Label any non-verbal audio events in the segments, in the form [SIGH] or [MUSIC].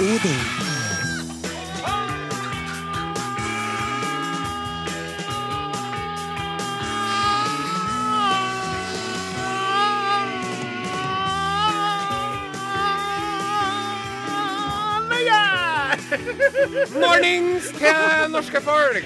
Odin. Mornings til norske folk!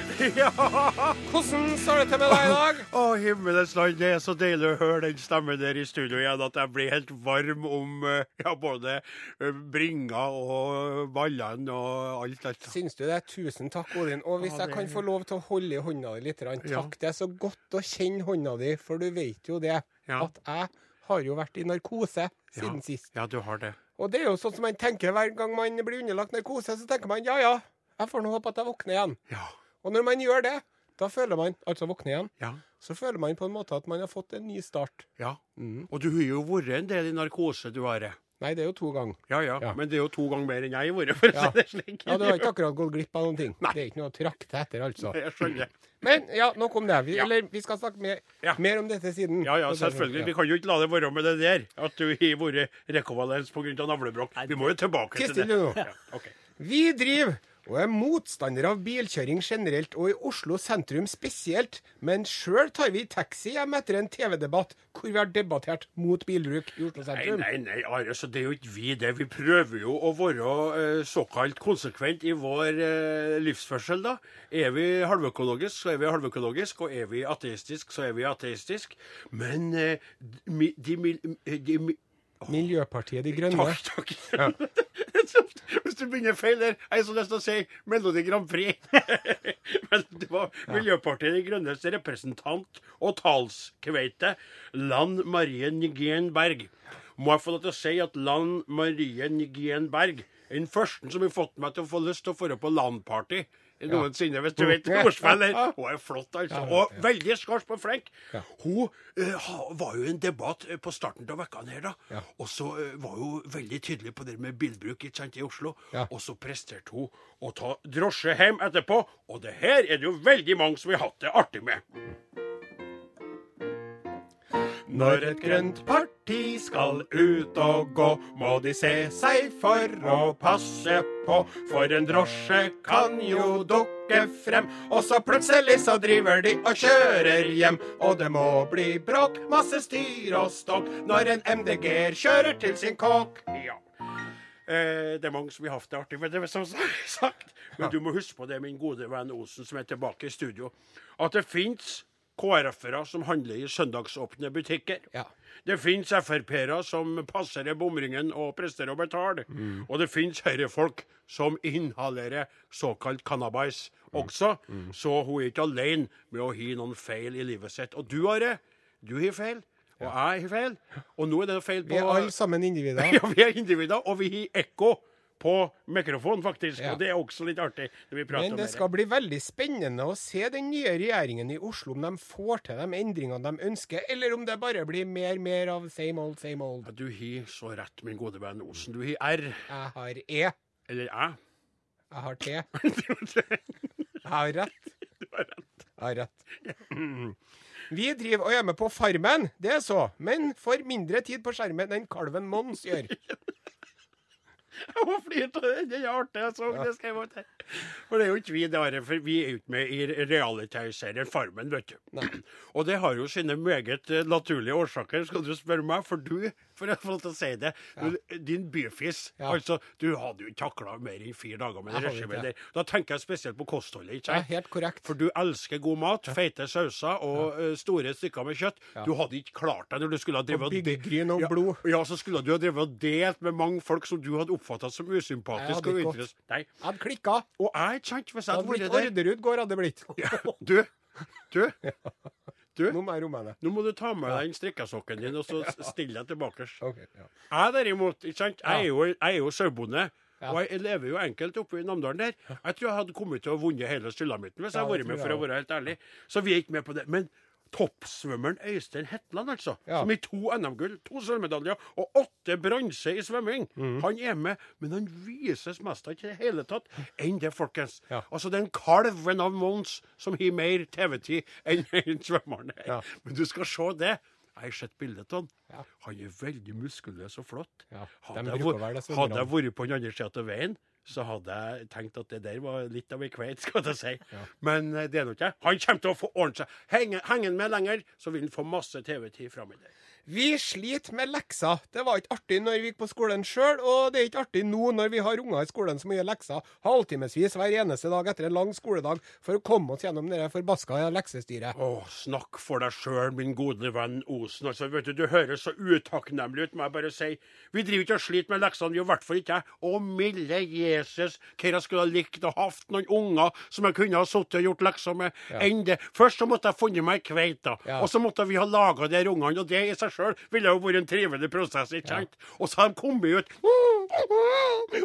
[LAUGHS] Hvordan står det til med deg i dag? Å, himmelens land, det er så deilig å høre den stemmen der i studio igjen, at jeg blir helt varm om eh, ja, både eh, bringa og ballene og alt. alt. Syns du det? Tusen takk, Odin. Og hvis Ja, jeg kan få lov til å holde i hånda di litt, takk. Ja. Det er så godt å kjenne hånda di, for du vet jo det Ja. at jeg har jo vært i narkose siden Ja. sist. Ja, du har det. Og det er jo sånn som man tenker hver gang man blir underlagt narkose, så tenker man ja ja, jeg får nå håpe at jeg våkner igjen. Ja. Og når man gjør det, da føler man, altså våkner igjen, Ja. så føler man på en måte at man har fått en ny start. ja. Mm. Og du har jo vært en del i narkose, du Are. Nei, det er jo to ganger. Ja, ja, Ja. Men det er jo to ganger mer enn jeg har vært, for å Ja. si det slik. Ja, du har ikke akkurat gått glipp av noen ting. Det er ikke noe å trakte etter, altså. Jeg skjønner. Men ja, nok om det. Vi, Ja. Eller vi skal snakke mer, Ja. mer om dette siden. Ja, ja, selvfølgelig. Vi kan jo ikke la det være med det der, at du har vært rekovalens pga. navlebrokk. Vi må jo tilbake Tiss til det. nå. Ja, ok. Vi driver og er motstander av bilkjøring generelt, og i Oslo sentrum spesielt. Men sjøl tar vi taxi hjem etter en TV-debatt hvor vi har debattert mot bilbruk i Oslo sentrum. nei, nei, Are, så det er jo ikke vi det. Vi prøver jo å være eh, såkalt konsekvent i vår eh, livsførsel, da. Er vi halvøkologisk, så er vi halvøkologisk, og er vi ateistisk, så er vi ateistisk. Men eh, de, de, de, de, mi- Miljøpartiet De Grønne. Takk, takk. [LAUGHS] Hvis du begynner feil der, jeg har så lyst til å si Melodi Grand Prix. [LAUGHS] Men det var Miljøpartiet De Grønnes representant og talskveite Lan Marie Nguyen Berg. Må jeg få lov til å si at Lan Marie Nguyen Berg er den første som har fått meg til å få lyst til å dra på LAN-party. Noensinne, hvis du vet ordspill der. Hun er flott, altså. Og veldig skarp og flink. Hun uh, var jo i en debatt eh, på starten av vekkene her, da. Og så uh, var hun veldig tydelig på det med bilbruk ikke sant, i Oslo. Og så presterte hun å ta drosje hjem etterpå. Og det her er det jo veldig mange som har hatt det artig med. Når et grønt parti skal ut og gå, må de se seg for å passe på. For en drosje kan jo dukke frem, og så plutselig så driver de og kjører hjem. Og det må bli bråk, masse styr og ståk, når en MDG-er kjører til sin kåk. Ja. Eh, det er mange som har hatt det artig med det, som sagt. Men du må huske på det, min gode venn Osen, som er tilbake i studio, at det fins KrF-ere som handler i søndagsåpne butikker. Ja. Det fins Frp-ere som passerer bomringen og presterer å betale. Og det fins Høyre-folk som inhalerer såkalt cannabis også. Så hun er ikke alene med å ha noen feil i livet sitt. Og du, Are, du har feil. Og jeg har feil. Og nå er det feil på Vi er alle sammen individer. [LAUGHS] ja, vi er individer, og vi har ekko på mikrofon, faktisk. Ja. Og det er også litt artig. når vi prater Men om det skal bli veldig spennende å se den nye regjeringen i Oslo, om de får til de endringene de ønsker, eller om det bare blir mer mer av same old, same old. Ja, Du har så rett, min gode venn Osen. Du har R. Jeg har E. Eller æ. Jeg har T. [LAUGHS] Jeg har rett. Du har rett. Jeg har rett. Vi driver og er med på Farmen, det er så, men får mindre tid på skjermen enn kalven Mons gjør. [LAUGHS] Jeg flirte av det. Den er artig. Jeg så det skrev hun der. For det er jo ikke vi, der, for vi er jo ikke med i reality-serien Farmen, vet du. Nei. [CLEARS THROAT] Og det har jo sine meget eh, naturlige årsaker, skal du spørre meg. For du, for jeg får lov til å si det, ja. din byfis Ja. Altså, du hadde jo ikke takla mer enn fire dager med det regimet der. Da tenker jeg spesielt på kostholdet, ikke Ja, helt korrekt. For du elsker god mat, feite sauser og ja. store stykker med kjøtt. Du hadde ikke klart deg når du skulle ha drevet Og byggegryn og blod. Ja, så skulle du ha drevet og delt med mange folk som du hadde oppfatta som hadde og uinteressert. Nei. Jeg hadde klikka. Og jeg, ikke sant, hvis jeg hadde vært der Orderud gård, hadde det blitt. [LAUGHS] Du, du, [LAUGHS] du, Nå må nå må du ta med deg den strikkesokken din og så [LAUGHS] stille deg tilbake. Okay, ja. Jeg derimot, ikke sant, jeg er jo, jeg er jo sauebonde. Ja. Og jeg lever jo enkelt oppe i Namdalen der. Jeg tror jeg hadde kommet til å vunnet hele sulamitten hvis jeg hadde vært med, for å være helt ærlig. Så vi er ikke med på det. Men toppsvømmeren Øystein Hetland, altså, Ja. som i to NM-gull, to sølvmedaljer og åtte bronse i svømming, Mm. han er med, men han vises mest ikke i det hele tatt enn det, folkens. Ja. Altså, det er en kalv ved navn Mons som har mer TV-tid enn [LAUGHS] en svømmeren. Ja. Men du skal se det. Jeg har sett bildet av han. Ja. Han er veldig muskuløs og flott. Hadde jeg vært på den andre sida av veien, så hadde jeg tenkt at det der var litt av ei kveit, skal jeg si. Ja. Men eh, det er nå ikke. Han kommer til å få ordne seg. Henger han med lenger, så vil han få masse TV-tid framover. Vi sliter med lekser. Det var ikke artig når vi gikk på skolen sjøl, og det er ikke artig nå når vi har unger i skolen som gjør lekser halvtimevis hver eneste dag etter en lang skoledag for å komme oss gjennom det forbaska leksestyret. Å, snakk for deg sjøl, min gode venn Osen. Altså, vet Du du høres så utakknemlig ut, må jeg bare si. Vi driver ikke og sliter med leksene, i hvert fall ikke jeg. Å milde Jesus, hva jeg skulle ha likt å hatt noen unger som jeg kunne ha sittet og gjort lekser med. Ja. Enn det. Først så måtte jeg funnet meg ei kveit, da. Ja. Og så måtte vi ha laga de ungene, og det i seg sjøl ville jo vært en trivelig prosess, ikke sant? Og så har de kommet ut,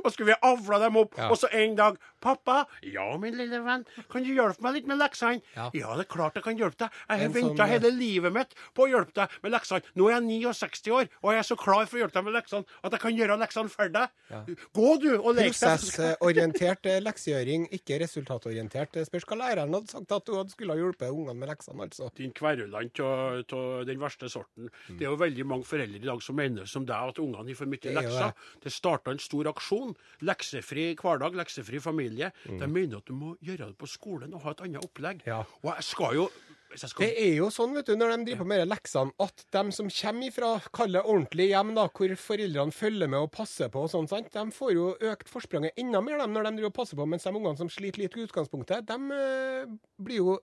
og skulle vi avla dem opp, Ja. og så en dag 'Pappa, ja, min lille venn, kan du hjelpe meg litt med leksene?' Ja. Ja, det er klart jeg kan hjelpe deg. Jeg har En venta sånn, hele livet mitt på å hjelpe deg med leksene. Nå er jeg 69 år, og jeg er så klar for å hjelpe deg med leksene at jeg kan gjøre leksene for deg. Ja. Gå, du, og lek deg. Prosessorientert eh, leksegjøring, ikke resultatorientert. Spørs hva læreren hadde sagt at du skulle ha hjulpet ungene med leksene, altså. Din kverulant av den verste sorten. Det er jo veldig mange foreldre i dag som mener som deg at ungene får mye er lekser. Det starta en stor aksjon. Leksefri hverdag, leksefri familie. De mener at du må gjøre det på skolen og ha et annet opplegg. Ja. Og jeg skal jo skal Det er jo sånn, vet du, når de driver på med leksene, at de som kommer fra kalle det ordentlig hjem, da, hvor foreldrene følger med og passer på og sånn, sant, de får jo økt forspranget enda mer dem, når de driver og passer på, mens de ungene som sliter litt i utgangspunktet, de øh, blir jo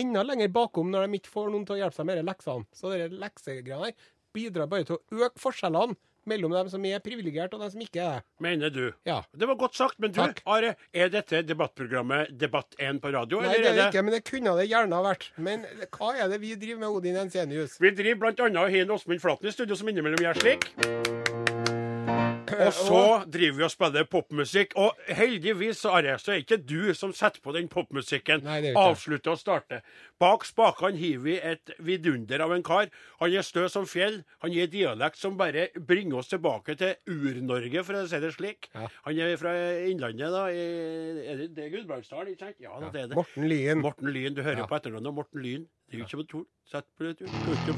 enda lenger bakom når de ikke får noen til å hjelpe seg med de leksene. Så de leksegreiene bidrar bare til å øke forskjellene mellom dem som er privilegerte og dem som ikke er det. Mener du. Ja. Det var godt sagt, men du, Takk. Are, er dette debattprogrammet Debatt 1 på radio, Nei, eller det er det ikke, men det kunne det gjerne ha vært. Men hva er det vi driver med, Odin Ensenius? Vi driver annet og har Åsmund Flaten i studio som innimellom gjør slik. Og så driver vi og spiller popmusikk. Og heldigvis Are, så er ikke du som setter på den popmusikken. Nei, er. Avslutter og starter. Bak spakene har vi et vidunder av en kar. Han er stø som fjell. Han gir dialekt som bare bringer oss tilbake til Ur-Norge, for å si det slik. Ja. Han er fra Innlandet, da. i- Er det, det er Gudbrandsdalen, ikke sant? Ja, ja. det er det. Morten Lyen. Morten Lyn. Du hører Ja. på etternavnet Morten Lyn. Det er jo ikke på to. Sett på det, du. Borti,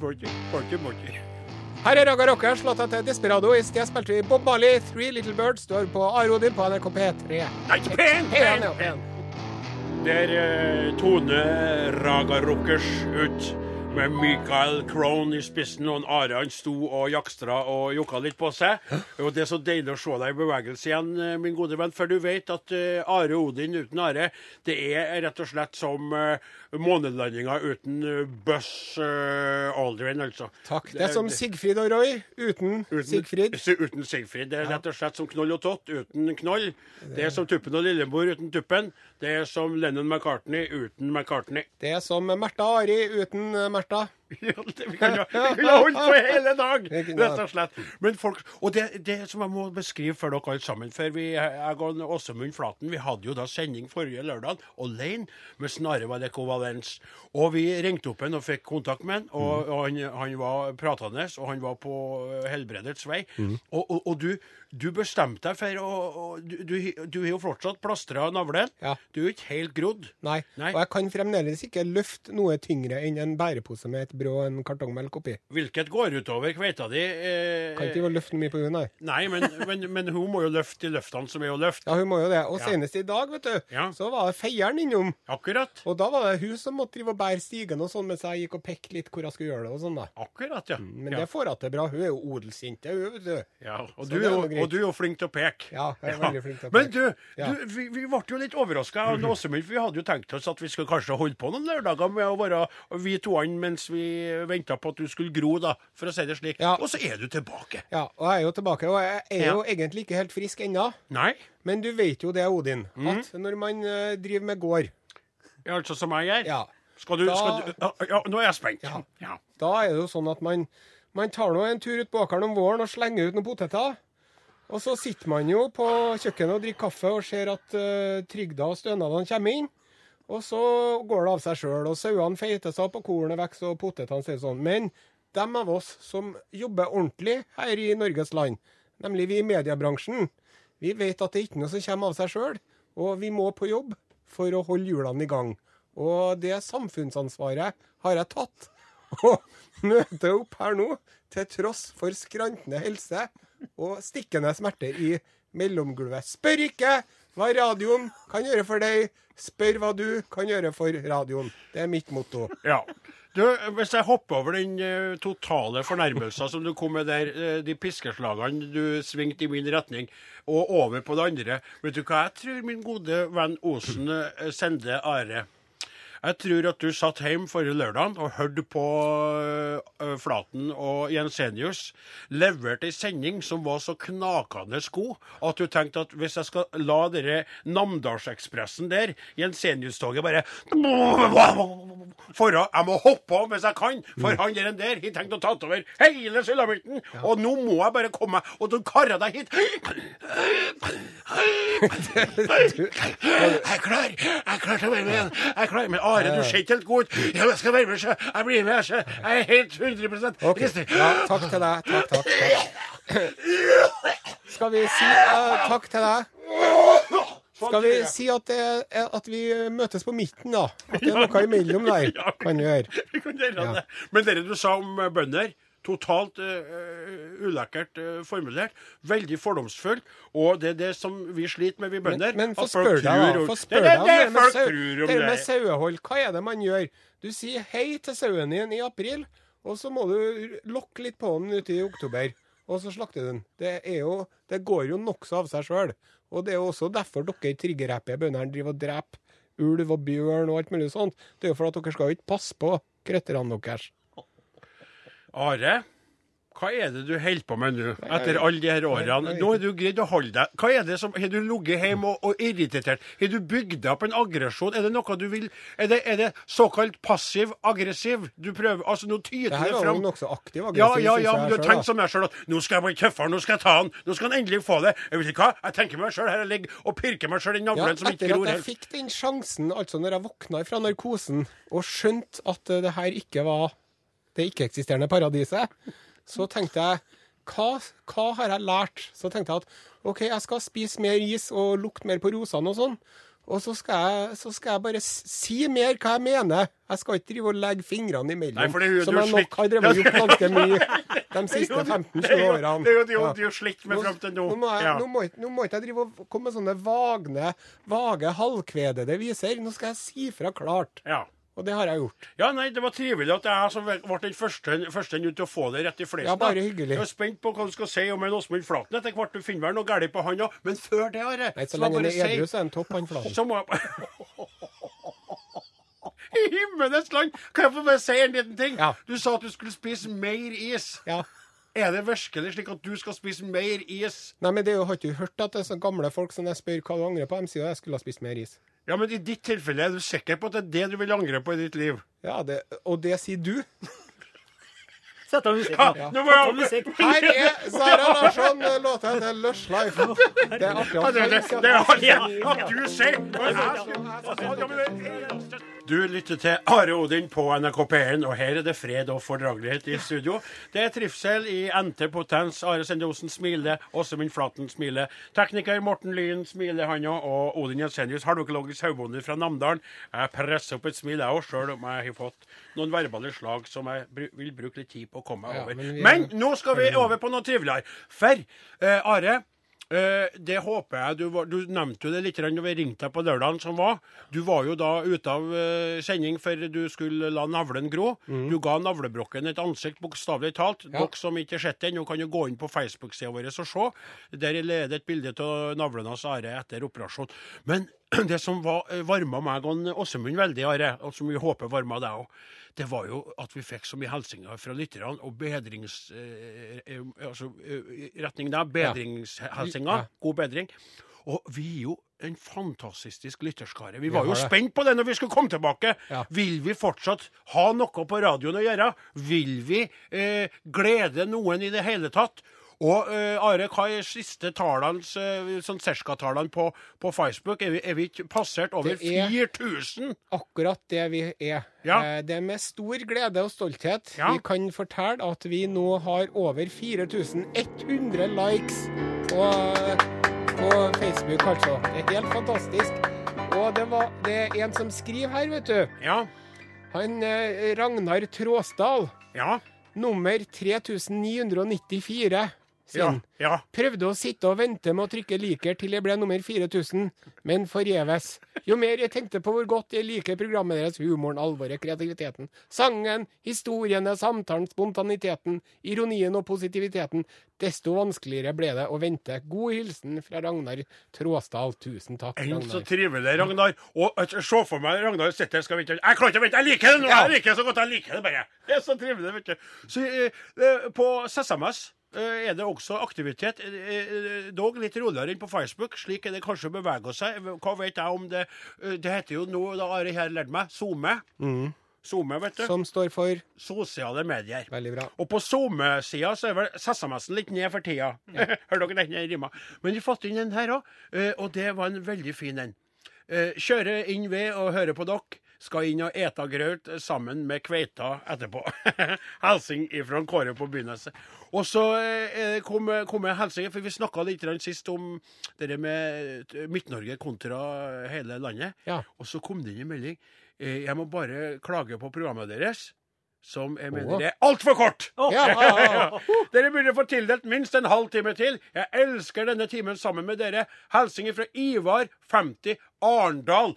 borti, borti. Her er Raga Rockers, låta til Desperado. I sted spilte vi Bob Marley, Three Little Birds. står på på Arodin på NRK P3. Nei, ikke pen! Pen, pen, ja, pen. pen. Der toner Tone Raga Rockers ut med Michael Krohn i spissen, og Are han sto og jakstra og jokka litt på seg. Og Det er så deilig å se deg i bevegelse igjen, eh, min gode venn, for du vet at eh, Are Odin uten Are, det er rett og slett som uh, månelandinga uten uh, Buzz Aldrin, altså. Takk. Det er som Sigfrid og Roy uten, Uten, Sigfrid. [LAUGHS] Uten Sigfrid. Det er rett og slett som Knoll og Tott uten Knoll. Det er som Tuppen og Lillemor uten Tuppen. Det er som Lennon McCartney uten McCartney. Det er som Märtha Ari uten eh, Märtha. Ja, det, vi kunne kunne holdt på hele dag, [LAUGHS] rett og slett. Men folk, og det, det som jeg må beskrive for dere alle sammen For vi, jeg og Åsemund Flaten vi hadde jo da sending forrige lørdag alene med Snarre Valens. Og vi ringte opp en og fikk kontakt med han. Og, og han, han var pratende, og han var på helbredets vei. Og, og, og du, du bestemte deg for å Du har jo fortsatt plastra navlen. Ja. Du er ikke helt grodd. Nei. Nei. Og jeg kan fremdeles ikke løfte noe tyngre enn en bærepose med et brød og en kartong melk oppi. Hvilket går utover kveita di. Eh, Kan ikke de løfte mye på henne, nei. Nei, men, men, men hun må jo løfte de løftene som er å løfte. Ja, hun må jo det. Og Ja. senest i dag, vet du, Ja. så var det feieren innom. Akkurat. Og da var det hun som måtte drive og bære stigen og sånn mens jeg gikk og pekte litt hvor jeg skulle gjøre det og sånn, da. Akkurat, ja. Men ja. det får hun til bra. Hun er jo odelsjente, hun, vet du. ja. Og, du, jo, og du er jo flink til å peke. Ja, jeg er veldig flink til å Men peke. du, Ja. du vi, vi ble jo litt overraska, Åsemund, for vi hadde jo tenkt oss at vi skulle kanskje holde på noen lørdager med å være vi toene mens vi venta på at du skulle gro, da, for å si det slik. Ja. Og så er du tilbake. Ja, og jeg er jo tilbake. Og jeg er Ja. jo egentlig ikke helt frisk ennå. Men du vet jo det, Odin, Mm. at når man eh, driver med gård Ja, altså som jeg gjør? ja, Skal du, Da- skal du ja, nå er jeg spent. Ja. Ja. Da er det jo sånn at man, man tar nå en tur ut på åkeren om våren og slenger ut noen poteter. Og så sitter man jo på kjøkkenet og drikker kaffe og ser at uh, trygda og stønadene kommer inn. Og så går det av seg sjøl, og sauene feiter seg opp, og kornet vokser, og potetene sier sånn. Men dem av oss som jobber ordentlig her i Norges land, nemlig vi i mediebransjen, vi vet at det er ikke noe som kommer av seg sjøl. Og vi må på jobb for å holde hjulene i gang. Og det samfunnsansvaret har jeg tatt. [LAUGHS] Og møter opp her nå, til tross for skrantende helse og stikkende smerter i mellomgulvet. Spør ikke hva radioen kan gjøre for deg, spør hva du kan gjøre for radioen. Det er mitt motto. Ja. Du, Hvis jeg hopper over den eh, totale fornærmelsen som du kom med der, eh, de piskeslagene du svingte i min retning, og over på det andre Vet du hva jeg tror, min gode venn Osen sender Sende Are? Jeg tror at du satt hjemme forrige lørdag og hørte på uh, Flaten og Jensenius leverte ei sending som var så knakende god at du tenkte at hvis jeg skal la dere Namdalsekspressen der, Jensenius-toget, bare Forra, Jeg må hoppe av hvis jeg kan, for han der, der har tenkt å ta over hele sulamitten. Og nå må jeg bare komme meg Og du karer deg hit. [LAUGHS] Jeg er klar. Jeg er klar til å være med igjen. Jeg er klar. Men Are, du ser ikke helt god ut. Ja, jeg skal være med. sjø. Jeg blir med. sjø. Jeg er helt 100 Ok, ja, Takk til deg. Takk, takk. takk. Skal vi si uh, takk til deg? Skal vi si at, det, at vi møtes på midten, da? At det er noe imellom der, [LAUGHS] kan vi gjøre. Ja. Men det du sa om eh, bønder Totalt uh, ulekkert uh, formulert. Veldig fordomsfull. Og det er det som vi sliter med, vi bønder. Men, men få spørre deg, da. Det spør det det med, folk tror om det med sauehold. Hva er det man gjør? Du sier hei til sauen din i april, og så må du lokke litt på den ute i oktober. Og så slakter du den. Det, er jo, det går jo nokså av seg sjøl. Og det er jo også derfor dere triggerhappy bøndene driver og dreper ulv og bjørn og alt mulig sånt. Det er jo for at dere skal jo ikke passe på krøtterne deres. Are, hva er det du holder på med nå, etter alle de her årene? Nå har du greid å holde deg. Hva er det som, Har du ligget hjemme og, og irritert? Har du bygd opp en aggresjon? Er det noe du vil Er det, er det såkalt passiv-aggressiv? Du prøver Altså, nå tyter Det her det var jo fram. nokså aktiv aggressiv, ja, ja, ja, men du har tenkt som deg sjøl at nå skal jeg bli tøffere, nå skal jeg ta han, nå skal han endelig få det. Jeg vet ikke hva, jeg tenker meg sjøl her jeg ligger og pirker meg sjøl i Ja, som ikke etter gror at jeg fikk den sjansen, altså når jeg våkna fra narkosen og skjønte at det her ikke var det ikke-eksisterende paradiset, så tenkte jeg hva, hva har jeg lært? Så tenkte jeg at OK, jeg skal spise mer is og lukte mer på rosene og sånn. Og så skal, jeg, så skal jeg bare si mer hva jeg mener. Jeg skal ikke drive og legge fingrene imellom. Nei, for det er jo- som jeg nok har drevet og gjort ganske [LAUGHS] mye de siste 15-20 Det er jo- årene. Det er jo det du har med fram til nå. Nå må, jeg, Ja. nå, må, nå må ikke jeg drive og komme med sånne vagne, vage, halvkvedede viser. Nå skal jeg si fra klart. Ja. Og det har jeg gjort. Ja, nei, Det var trivelig at jeg som ble den første, første ut til å få det rett i flest. Ja, bare hyggelig. Jeg er spent på hva du skal si om en Åsmund Flaten etter hvert. Du finner vel noe galt på han òg. Men før det, Are Nei, så lenge han bare er edru, så er han topp, han Flaten. Så må jeg [LAUGHS] I himmelens land! Kan jeg få bare si en liten ting? Ja. Du sa at du skulle spise mer is. Ja. Er det virkelig slik at du skal spise mer is? Nei, men det er jo, har ikke du hørt at det er så gamle folk som jeg spør hva du angrer på? De sier at jeg skulle ha spist mer is. Ja, men i ditt tilfelle, er du sikker på at det er det du vil angre på i ditt liv? Ja, det, og det sier du. Sett av musikken. Ja, Ja. nå må jeg musikk. Her er Sara Larsson, låta heter Lush Life. Det er artig Ja, at det, det, folk- det er det, det, det, det, det, jeg- det, men det- Du lytter til Are Odin på NRK P1, og her er det fred og fordragelighet i studio. Det er trivsel i NT Potens. Are Sende Osen smiler, Åsemund Flaten smiler. Tekniker Morten Lyn smiler, han òg. Og Odin Jensenius, halvøkologisk sauebonde fra Namdalen. Jeg presser opp et smil, jeg òg, sjøl om jeg har fått noen verbale slag som jeg vil bruke litt tid på å komme meg Ja, over. men vi- Men nå skal vi over på noe triveligere. For uh, Are det håper jeg. Du, var, du nevnte jo det litt da vi ringte deg på lørdagen som var. Du var jo da ute av eh, sending før du skulle la navlen gro. Du ga navlebrokken et ansikt, bokstavelig talt. Ja. Dere som ikke har sett den, kan jo gå inn på Facebook-sida vår og se. Der er det et bilde av navlen hans Are etter operasjon. Men [CLEARS THROAT] det som var, eh, varma meg og Åsemund veldig, Are, og som vi håper varma deg òg, det var jo at vi fikk så mye hilsener fra lytterne, og bedrings... Eh, eh, altså eh, retning der. Bedringshilsener. Ja. God bedring. Og vi er jo en fantastisk lytterskare. Vi var jo spent på det når vi skulle komme tilbake. Ja. Vil vi fortsatt ha noe på radioen å gjøre? Vil vi eh, glede noen i det hele tatt? Og uh, Are, hva er siste tallene, eh, sånn Serska-tallene på, på Facebook? Er vi, er vi ikke passert over Det er- 4000? akkurat det vi er. Ja. Uh, Det er med stor glede og stolthet Ja. vi kan fortelle at vi nå har over 4100 likes på, på Facebook, altså. Det er helt fantastisk. Og det, var, det er en som skriver her, vet du. Ja. Han eh, Ragnar Tråsdal, Ja. nummer 3994, sin. Ja. ja. Prøvde å sitte og vente med å trykke liker til jeg ble nummer 4000, men forgjeves. Jo mer jeg tenkte på hvor godt jeg liker programmet deres, humoren, alvoret, kreativiteten, sangen, historiene, samtalen, spontaniteten, ironien og positiviteten, desto vanskeligere ble det å vente. God hilsen fra Ragnar Tråsdal. Tusen takk, Enn så Ragnar. trivelig, Ragnar. Og øh, Se for meg Ragnar sitter skal vente. Jeg klarer ikke å vente, jeg liker det nå! Jeg liker det så godt, jeg liker det bare. Det er så trivelig, vet du. Så eh, eh, På SMS eh, er det også aktivitet, eh, eh, dog litt roligere enn på Facebook. Slik er det kanskje å bevege seg. Hva vet jeg om det Eh, Det heter jo nå, da har jeg her lært meg, SoMe. SoMe, vet du. Som står for Sosiale medier. Veldig bra. Og på SoMe-sida så er vel SMS-en litt ned for tida. [LAUGHS] Hører dere den rima? Men vi fått inn den her òg, og det var en veldig fin en. Kjører Kjøre inn ved og høre på dere. Skal inn og ete grøt sammen med kveita etterpå. [LAUGHS] Hilsing ifra Kåre på begynnelsen. Og så eh, kom, kom jeg hilsing, for vi snakka litt sist om det med Midt-Norge kontra hele landet. Ja. Og så kom det inn en melding. Eh, jeg må bare klage på programmet deres, som jeg mener det er altfor kort. Ja, ja, [LAUGHS] ja. Dere burde få tildelt minst en halv time til. Jeg elsker denne timen sammen med dere. Hilsinger fra Ivar, 50, Arendal.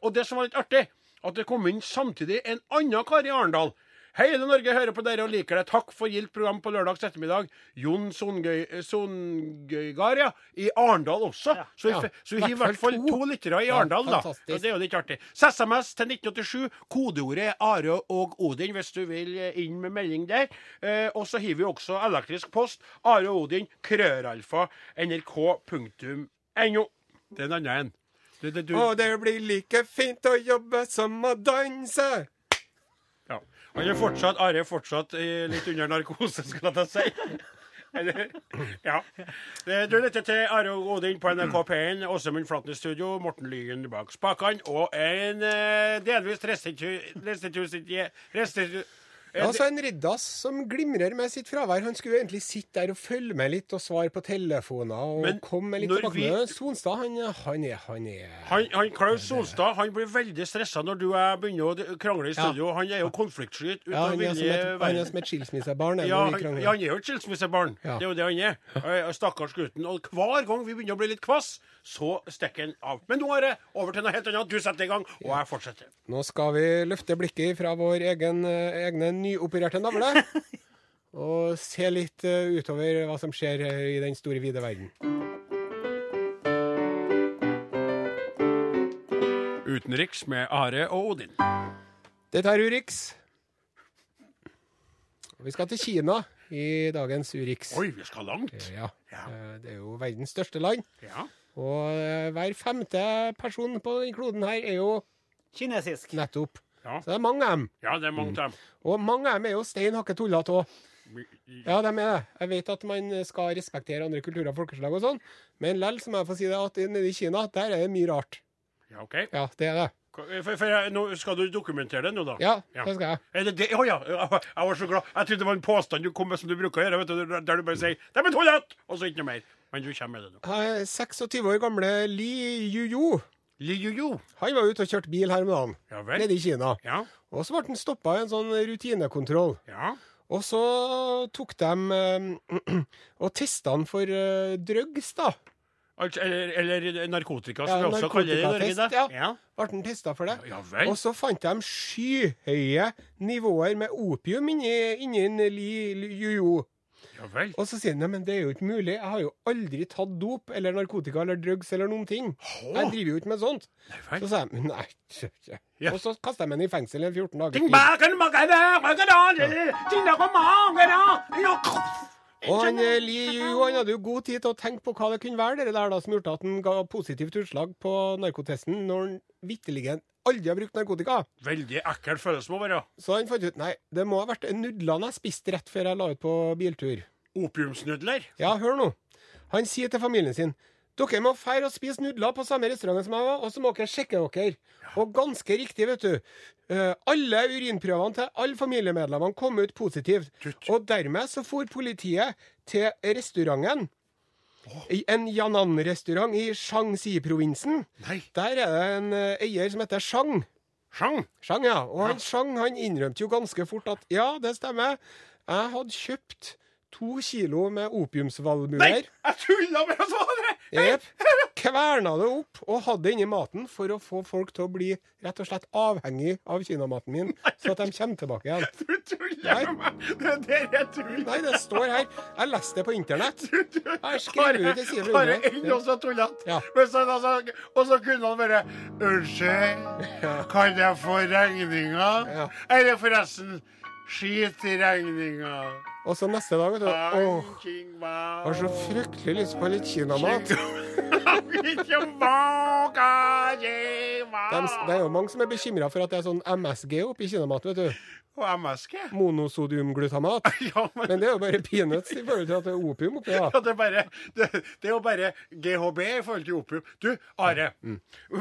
Og det som var litt artig, at det kom inn samtidig en annen kar i Arendal. Hele Norge hører på dere og liker det. Takk for gildt program på lørdags ettermiddag. Jon Songøy- Songøygard, ja. I Arendal også. Ja. Så, vi, Ja. så vi har i hvert fall to lyttere i Ja, Arendal, da. Og det er jo litt artig. SMS til 1987. Kodeordet er Are og Odin hvis du vil eh, inn med melding der. Eh, og så hiver vi også elektrisk post. Are og Odin, krøralfa, nrk.no. Det er en annen en. Du, du, du, Og det blir like fint å jobbe som å danse. Han er fortsatt, Are er fortsatt litt under narkose, skal jeg si. Eller, ja. Eh, Du lytter til Are og Odin på NRK P1. Åsemund Flaten i studio, Morten Lyen bak spakene. Og en eh, delvis restitu... restitu... restitu Ja, så en Riddas som glimrer med sitt fravær. Han skulle jo egentlig sitte der og følge med litt og svare på telefoner og Men komme med litt tilbake. Vi... Sonstad, han, han er Han er Han, han Klaus Sonstad han blir veldig stressa når du jeg begynner å krangle i studio. Han er jo konfliktsky ja, han, er som et, han er som et skilsmissebarn. er Ja, han, han er jo et skilsmissebarn. Ja. Det er jo det han er. Stakkars gutten. Og hver gang vi begynner å bli litt kvass, så stikker han av. Men nå er det over til noe helt annet. Du setter i gang, og jeg fortsetter. Nå skal vi løfte blikket fra vår egen, eh, egne nyopererte navle. [LAUGHS] Og se litt eh, utover hva som skjer eh, i den store, vide verden. Utenriks med Are og Odin. Dette er Urix. Vi skal til Kina i dagens Urix. Oi, vi skal langt. Ja. Ja. eh, Det er jo verdens største land. Ja. Og eh, hver femte person på den kloden her er jo Kinesisk. nettopp. Ja. Så det er mange av dem. ja, det er mange av dem. Og mange av dem er jo stein hakke tullete òg. Ja, de er det. Jeg vet at man skal respektere andre kulturer og folkeslag og sånn, men lell så må jeg få si det at nede i Kina, der er det mye rart. Ja, OK. Ja, det er det. For, for jeg, nå skal du dokumentere det nå, da? Ja, Ja. det skal jeg. Er det det? Å ja. Jeg var så glad. Jeg trodde det var en påstand du kom med som du bruker å gjøre, vet du, der du bare sier 'Det er tullete!' og så ikke noe mer. Men du kommer med det nå. Eh, 26 år gamle Li Yuyu, Li Yu Yu. han var ute og kjørte bil her om dagen, Ja vel. nede i Kina. Ja. Og så ble han stoppa i en sånn rutinekontroll. Ja. Og så tok de eh, [CLEARS THROAT] og testa han for eh, drugs, da. Altså, eller, eller narkotika, som Ja, vi også kaller det i Norge. da. ja. Ble han testa for det? Ja. Og så fant de skyhøye nivåer med opium inni, inni en Li Li- Yuyu. Ja vel. Og så sier han men det er jo ikke mulig, jeg har jo aldri tatt dop eller narkotika eller drugs eller noen ting. Jeg driver jo ikke med sånt. Nei Så vel. sa jeg nei. ikke. Ja. Og så kasta jeg meg i fengsel i 14 dager. Da, magene. Ja. Og han eh, Li Yu han hadde jo god tid til å tenke på hva det kunne være, det der da som gjorde at han ga positivt utslag på narkotesten når han vitterlig aldri har brukt narkotika. Veldig ekkel følelse må være. Så han fant ut nei, det må ha vært nudlene jeg spiste rett før jeg la ut på biltur. Opiumsnudler. Ja, hør nå. Han sier til familien sin dere må feire og spise nudler på samme restaurant som jeg var, og så må dere sjekke dere. Og ganske riktig, vet du. eh, alle urinprøvene til alle familiemedlemmene kom ut positivt. Og dermed så for politiet til restauranten. En Yanan-restaurant i Shaanxi-provinsen. Der er det en eh, eier som heter Shang. Shang? Shang, ja. Og han Shang han innrømte jo ganske fort at ja, det stemmer. Jeg hadde kjøpt to kilo med Nei, jeg tulla med å var det? Jep. Kverna det opp og hadde det inni maten for å få folk til å bli rett og slett avhengig av kinamaten min, så at de kommer tilbake igjen. Du tuller med meg! Det der er tull! Nei, det står her. Jeg leste det på internett. Jeg skrev ut det siden vi Bare gjorde det. og så tullete. Ja. Og så kunne han bare Unnskyld, kan jeg få regninga? Ja. Eller forresten, skit i regninga. Og så neste dag, vet du. Åh, har så fryktelig lyst på litt kinamat. [LAUGHS] Det det er jo mange som er bekymra for at det er sånn MSG oppi kinamat, vet du. Og MSG. [LAUGHS] Monosodiumglutamat. [LAUGHS] Ja, men Men det er jo bare peanuts i forhold til at det er opium oppi. ja. ja, det, er bare, det, det er jo bare GHB i forhold til opium. Du, Are. Mm.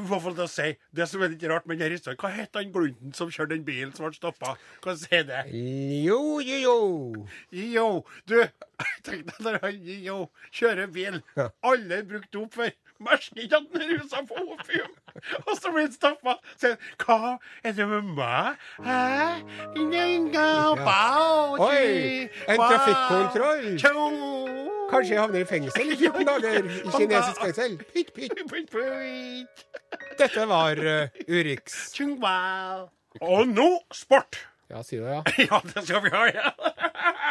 Hva får jeg si? Det som er litt rart med denne historien, hva het han glunten som kjørte den bilen som ble stoppa? Hva sier det? Jo, jo, jo. Yo, du, [LAUGHS] tenk deg når han yo, kjører bil. Ja. Alle er brukt opp for merker ikke at han er rusa på opium. Og så blir han stoppa. Så hva er det med meg? Hæ? Oi, en trafikkontroll. Kanskje jeg havner i fengsel i 14 dager. I [LAUGHS] kinesisk fengsel. Pytt, pytt. [LAUGHS] Dette var uh, Urix. Og nå sport. Ja, si det, ja. [LAUGHS] Ja, det skal vi ha, ja.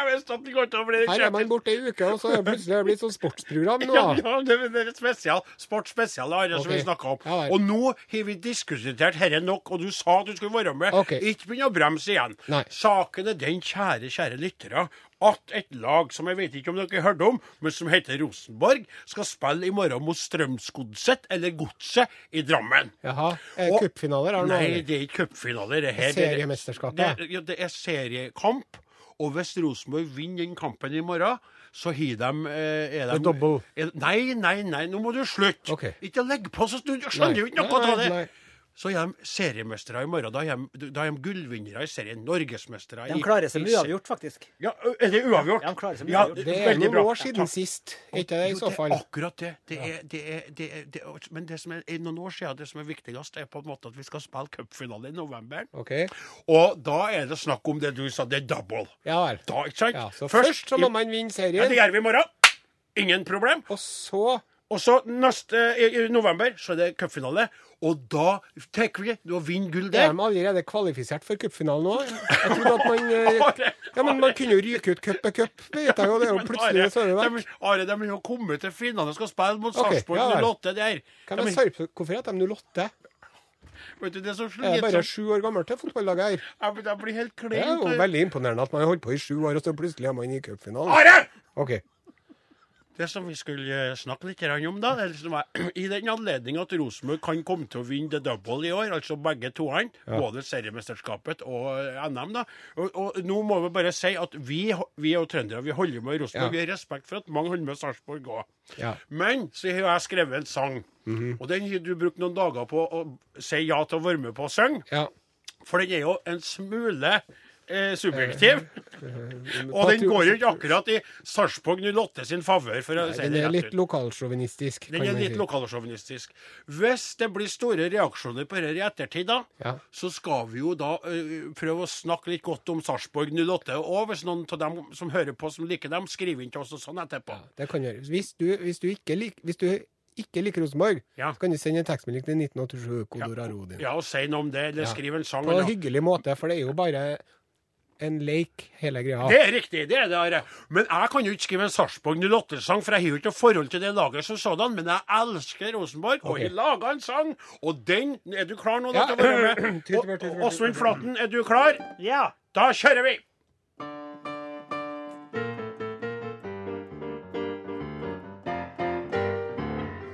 Visste at det går til å bli Her er man borte ei uke, og så er det plutselig blitt sånn sportsprogram nå. Ja, [LAUGHS] ja det, det er. Sport spesial, Are, som Ok. vi snakka om. Ja og nå har vi diskutert dette nok, og du sa at du skulle være med. Okay. Ikke begynn å bremse igjen. Nei. Saken er den, kjære, kjære lyttere, at et lag som jeg vet ikke om dere har hørt om, men som heter Rosenborg, skal spille i morgen mot Strømsgodset, eller Godset, i Drammen. Jaha. Er cupfinaler? Nei, det er ikke cupfinaler. Det, det, Seriemesterskapet. det, ja, det er seriekamp. Og hvis Rosenborg vinner den kampen i morgen, så har de eh, er de, double. Nei, nei, nei, nå må du slutte. Ok. Ikke legg på, så du skjønner jo ikke noe av det. nei. Så er de seriemestere i morgen. Da er de, da er de gullvinnere i serien. Norgesmestere. De klarer seg i med uavgjort, faktisk. Ja, er det uavgjort? Ja, de klarer seg med Ja, uavgjort. Det er noen bra. år siden sist. Er ikke det i så fall? Det er akkurat det. Det er, det er, det er, det er, men det som er, er noen år siden, det som er viktigst, er på en måte at vi skal spille cupfinale i november. OK. Og da er det snakk om det du sa, det er double. Ja vel. Da, ikke sant? Ja, så først så må man vinne serien. Ja, det gjør vi i morgen. Ingen problem. og så Og så neste i, november så er det cupfinale. Og da tar vi og vinner gull er der. de allerede kvalifisert for cupfinalen nå. Jeg trodde at man [LAUGHS] eh, Ja, men man kunne jo ryke ut cup med cup, vet jeg jo. Det er jo plutselig så er det vekk. Are, de er jo kommet til finalen og skal spille mot Sarpsborg ja 08 der. Hvem er er- Sarpsborg? Hvorfor heter de 08? Vet du, det er så Jeg er bare slitsomt. sju år gammel til fotballaget her. Ja, men Det blir helt Det er jo veldig imponerende at man har holdt på i sju år, og så plutselig er man i cupfinalen. Are! OK. Det som vi skulle snakke litt om, da, er, [CLEARS THROAT] i den anledning at Rosenborg kan komme til å vinne the double i år, altså begge toene, både seriemesterskapet og eh, NM, da. Og, og nå må vi bare si at vi, vi er jo trøndere, vi holder med Rosenborg. Ja. Vi har respekt for at mange holder med Sarpsborg òg. Ja. Men så har jeg skrevet en sang, Mhm. og den har du brukt noen dager på å si ja til å være med på å synge. ja. For den er jo en smule eh, subjektiv. Og den går jo ikke akkurat i Sarpsborg 08 sin favør, for å si Den det er rett litt ut. lokalsjåvinistisk, Den er litt si. lokalsjåvinistisk. Hvis det blir store reaksjoner på dette i ettertid, da, Ja. så skal vi jo da ø, prøve å snakke litt godt om Sarpsborg 08. Og hvis noen av dem som hører på, som liker dem, skriver inn til oss og sånn etterpå. Det kan gjøres. Hvis du, hvis du ikke liker hvis du ikke liker Rosenborg, Ja. så kan du sende en tekstmelding til 1987, kodord Arodin. Ja, og si noe om det, eller Ja. skriv en sang. På en hyggelig måte, for det er jo bare en leik, hele greia. Det er riktig, det er det. Are. Men jeg kan jo ikke skrive en Sarpsborg 08-sang, for jeg har jo ikke noe forhold til det laget som sådan. Men jeg elsker Rosenborg, og Ok. jeg laga en sang. Og den Er du klar nå da, Ja. [CLEARS THROAT] Åsmund Flatten, er du klar? Ja. Da kjører vi!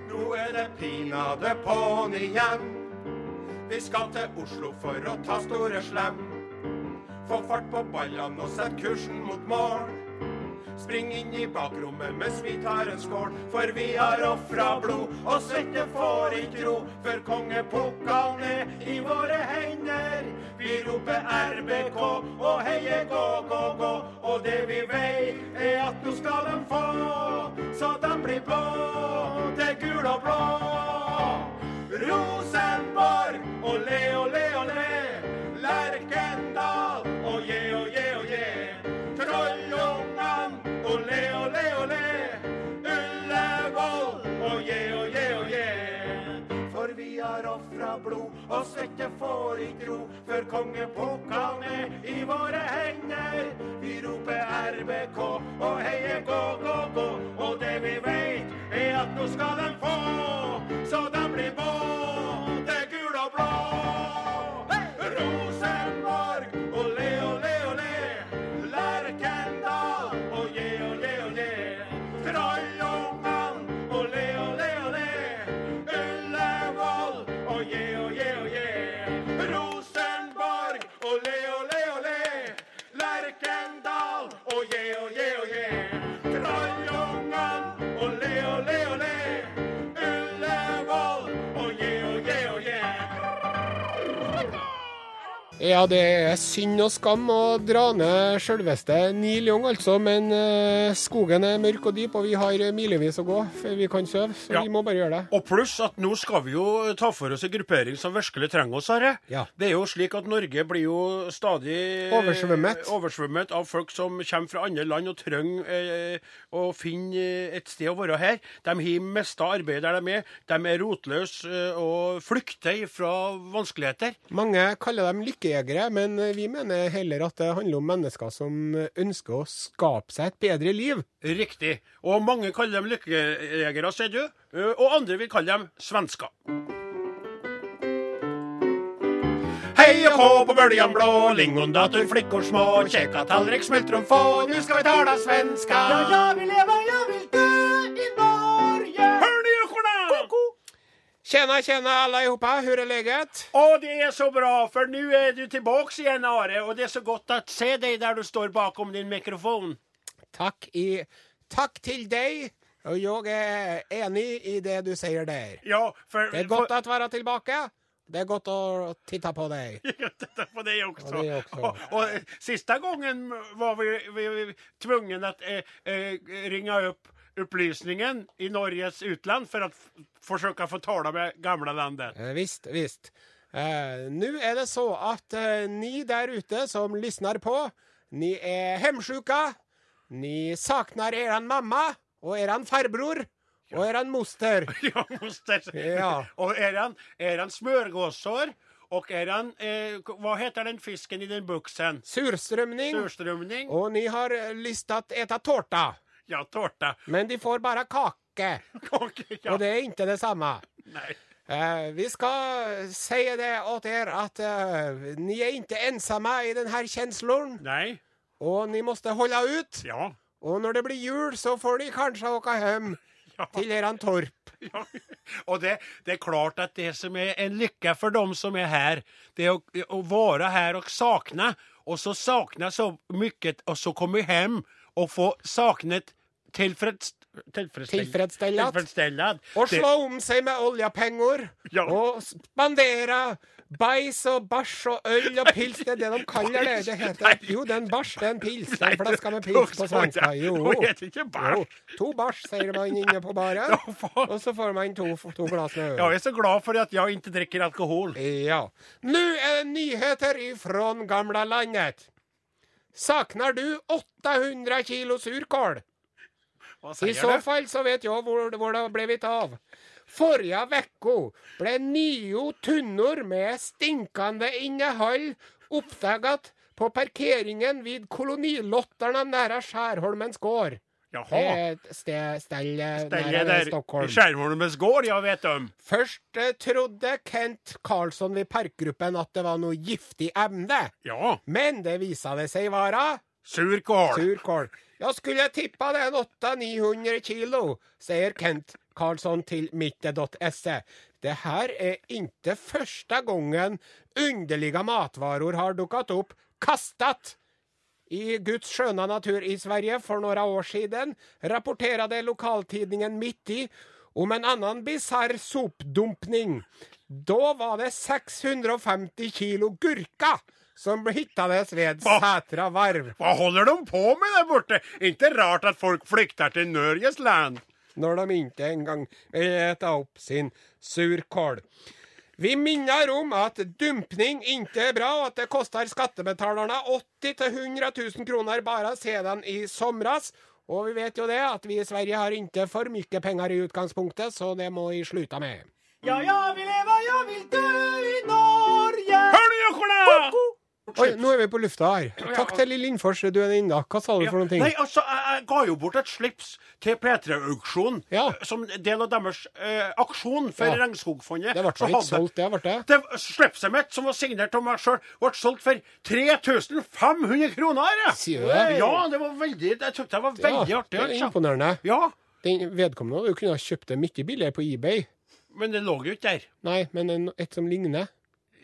Nå er det pinadø på'n igjen. Vi skal til Oslo for å ta Store Slem. Få fart på ballene og sett kursen mot mål. Spring inn i bakrommet mens vi tar en skål, for vi har ofra blod, og svette får ikke ro før kongepokalen er i våre hender. Vi roper RBK og heier gå, gå, gå, og svette får ikke ro før kongepokalen er i våre hender. Vi roper RBK og heier gå, gå, gå, og det vi vet er at nå skal de få, så de blir både Ja, det er synd og skam å dra ned sjølveste Neil Young, altså. Men eh, skogen er mørk og dyp, og vi har milevis å gå før vi kan sove. Så Ja. vi må bare gjøre det. Og pluss at nå skal vi jo ta for oss en gruppering som virkelig trenger oss, Are. Ja. Det er jo slik at Norge blir jo stadig Oversvømmet. oversvømmet av folk som kommer fra andre land og trenger eh, å finne et sted å være her. De har mista arbeidet der de er. De er rotløse eh, og flykter fra vanskeligheter. Mange kaller dem lykkejegere, men vi mener heller at det handler om mennesker som ønsker å skape seg et bedre liv. Riktig. Og mange kaller dem lykkejegere, ser du. Eh, Og andre vil kalle dem svensker. Hei og hå på bøljan blå, lingondator, flickor små, kjeka tallrik, smultron få, nu ska vi tala svenska. Ja, ja, vi lever, jag Tjena, tjena allihopa, hur är läget? Åh, det är så bra, för nu är du tillbaks igen Are, och det är så gott att se dig där du står bakom din mikrofon. Tack, i, tack till dig. Och jag är enig i det du säger där. Ja, för... Det är gott att vara tillbaka. Det är gott att titta på dig. [LAUGHS] Tittar på dig också. Og också. Och, och eh, sista gången var vi, vi, vi tvungna att eh, eh, ringa upp upplysningen i Norges utland for å forsøke å få tale med gamle landet. Eh, Visst, visst. Eh, Nå er det så at eh, ni der ute som lyssnar på, ni er hemsjuka. Ni saknar eran mamma og eran farbror Og eran moster. [LAUGHS] Ja, moster. Ja. Og eran, eran smørgåsår. Og han, eh, Hva heter den fisken i den buksen? Surstrømning. Surstrømning. Og ni har lyst til å äta tårta. Ja, tårta. Men de får bare kake. [LAUGHS] kake ja, Og det er ikke det samme. Nei. Uh, vi skal si det åt er at eh, ni er ikke ensomme i denne kjenslen. Nei. Og Och ni måtte holde ut. Ja. Og når det blir jul så får de kanskje åka hjem [LAUGHS] Ja. til eran torp. [LAUGHS] Ja. Og det, det er klart at det som er en lykke for dem som er her, det er å, å være her og savne. Og så savne så mye, og så komme hjem og få saknet tillfreds, tillfredsställ- Tillfredsställat. Og slå om seg med oljepenger. Ja. Og spandera bajs og bæsj og øl og pils. Det er det de kaller det. Det heter... Jo, det er en bæsj. det er en pils. Det er en flaske med pils på svenska. Jo. Jo. To bæsj, sier man inne på baren. Og så får man to, to glass med øl. Ja, jeg er så glad for at jeg ikke drikker alkohol. Ja. Nå er det nyheter ifrån gamla landet. Saknar du 800 kilo surkål? I så det? fall så vet jeg hvor, hvor det ble blivit av. Forrige uke ble nio tunnor med stinkende innhold oppdaget på parkeringen vid kolonilotterne nære Skjærholmens gård. Jaha. ställe Ställe nära där i Stockholm. Skjærholmens gård ja, vet du. Først eh, trodde Kent Karlsson ved parkgruppen at det var noe giftig emne. Ja, Men det visade sig være surkål. surkål. Jag skulle tippa den 800-900 kilo, sier Kent Karlsson til mitte.se. Det her er ikke første gangen underlige matvarer har dukket opp kastet. i Guds skjønne natur i Sverige for noen år siden rapporterte lokaltidningen Midt i om en annen bisarr sopdumpning. Da var det 650 kilo gurka som hittades ved Sætra varv. Hva holder de på med der borte? Ikke rart at folk flykter til Norges land. Når de ikke engang vil ete opp sin surkål. Vi minner om at dumpning ikke er bra og at det koster skattebetalerne 80 000-100 000 kroner bare siden i somras. Og vi vet jo det at vi i Sverige har ikke for mye penger i utgangspunktet, så det må vi sluta med. Ja, jeg vil leve, jeg vil dø i Norge. Oi, nå er vi på lufta her. Takk til Lill Lindfors, du er inne. Hva sa du for noen ting? Nei, altså, jeg, jeg ga jo bort et slips til P3-auksjon Ja. som del av deres eh, aksjon for Ja. Regnskogfondet. Det ble ikke solgt, det ble det? Det slipset mitt, som var signert av meg sjøl, ble solgt for 3500 kroner. Sier du det? Ja, det var veldig Jeg syntes det var veldig Ja, artig. det er altså. imponerende. Ja, Den vedkommende jo kunnet ha kjøpt det mye billigere på eBay. men det lå jo ikke der. Nei, men et som ligner.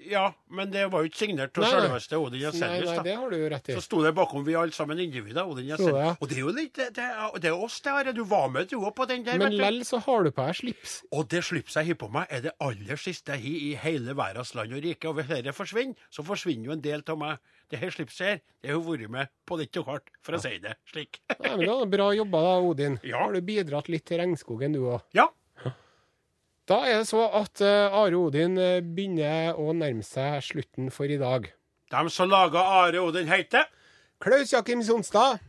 Ja, men det var jo ikke signert av Nei, nei. selveste Odin Nei, Jensenius. nei, da. det har du jo rett i. Så sto det bakom vi alle sammen individer. Odin Jensenius. det. Og det er jo litt Det, det, er- det oss, det her. Du var med, du òg, på den der. Men lell så har du på deg slips. Og det slipset jeg har på meg, er det aller siste jeg har i hele verdens land og rike. Og hvis dette forsvinner, så forsvinner jo en del av meg. Det her slipset her, det har vært med på litt og hardt, for å si det slik. Nei, men da, Bra jobba da, Odin. Ja. Har du bidratt litt til regnskogen, du òg. Ja. Da er det så at eh, Are Odin eh, begynner å nærme seg slutten for i dag. De som laga Are Odin heter Klaus Jakim Sonstad,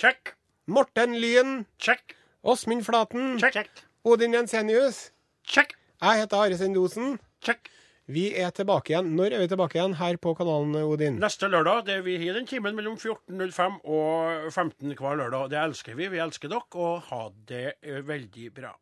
Check. Morten Lyn, Check. Åsmund Flaten, Check. Odin Jensenius. Check. Jeg heter Are Sendosen. Check. Vi er tilbake igjen. Når er vi tilbake igjen her på kanalen, Odin? Neste lørdag, det er vi har den timen mellom 14.05 og 15 hver lørdag. Det elsker vi. Vi elsker dere, og ha det eh, veldig bra.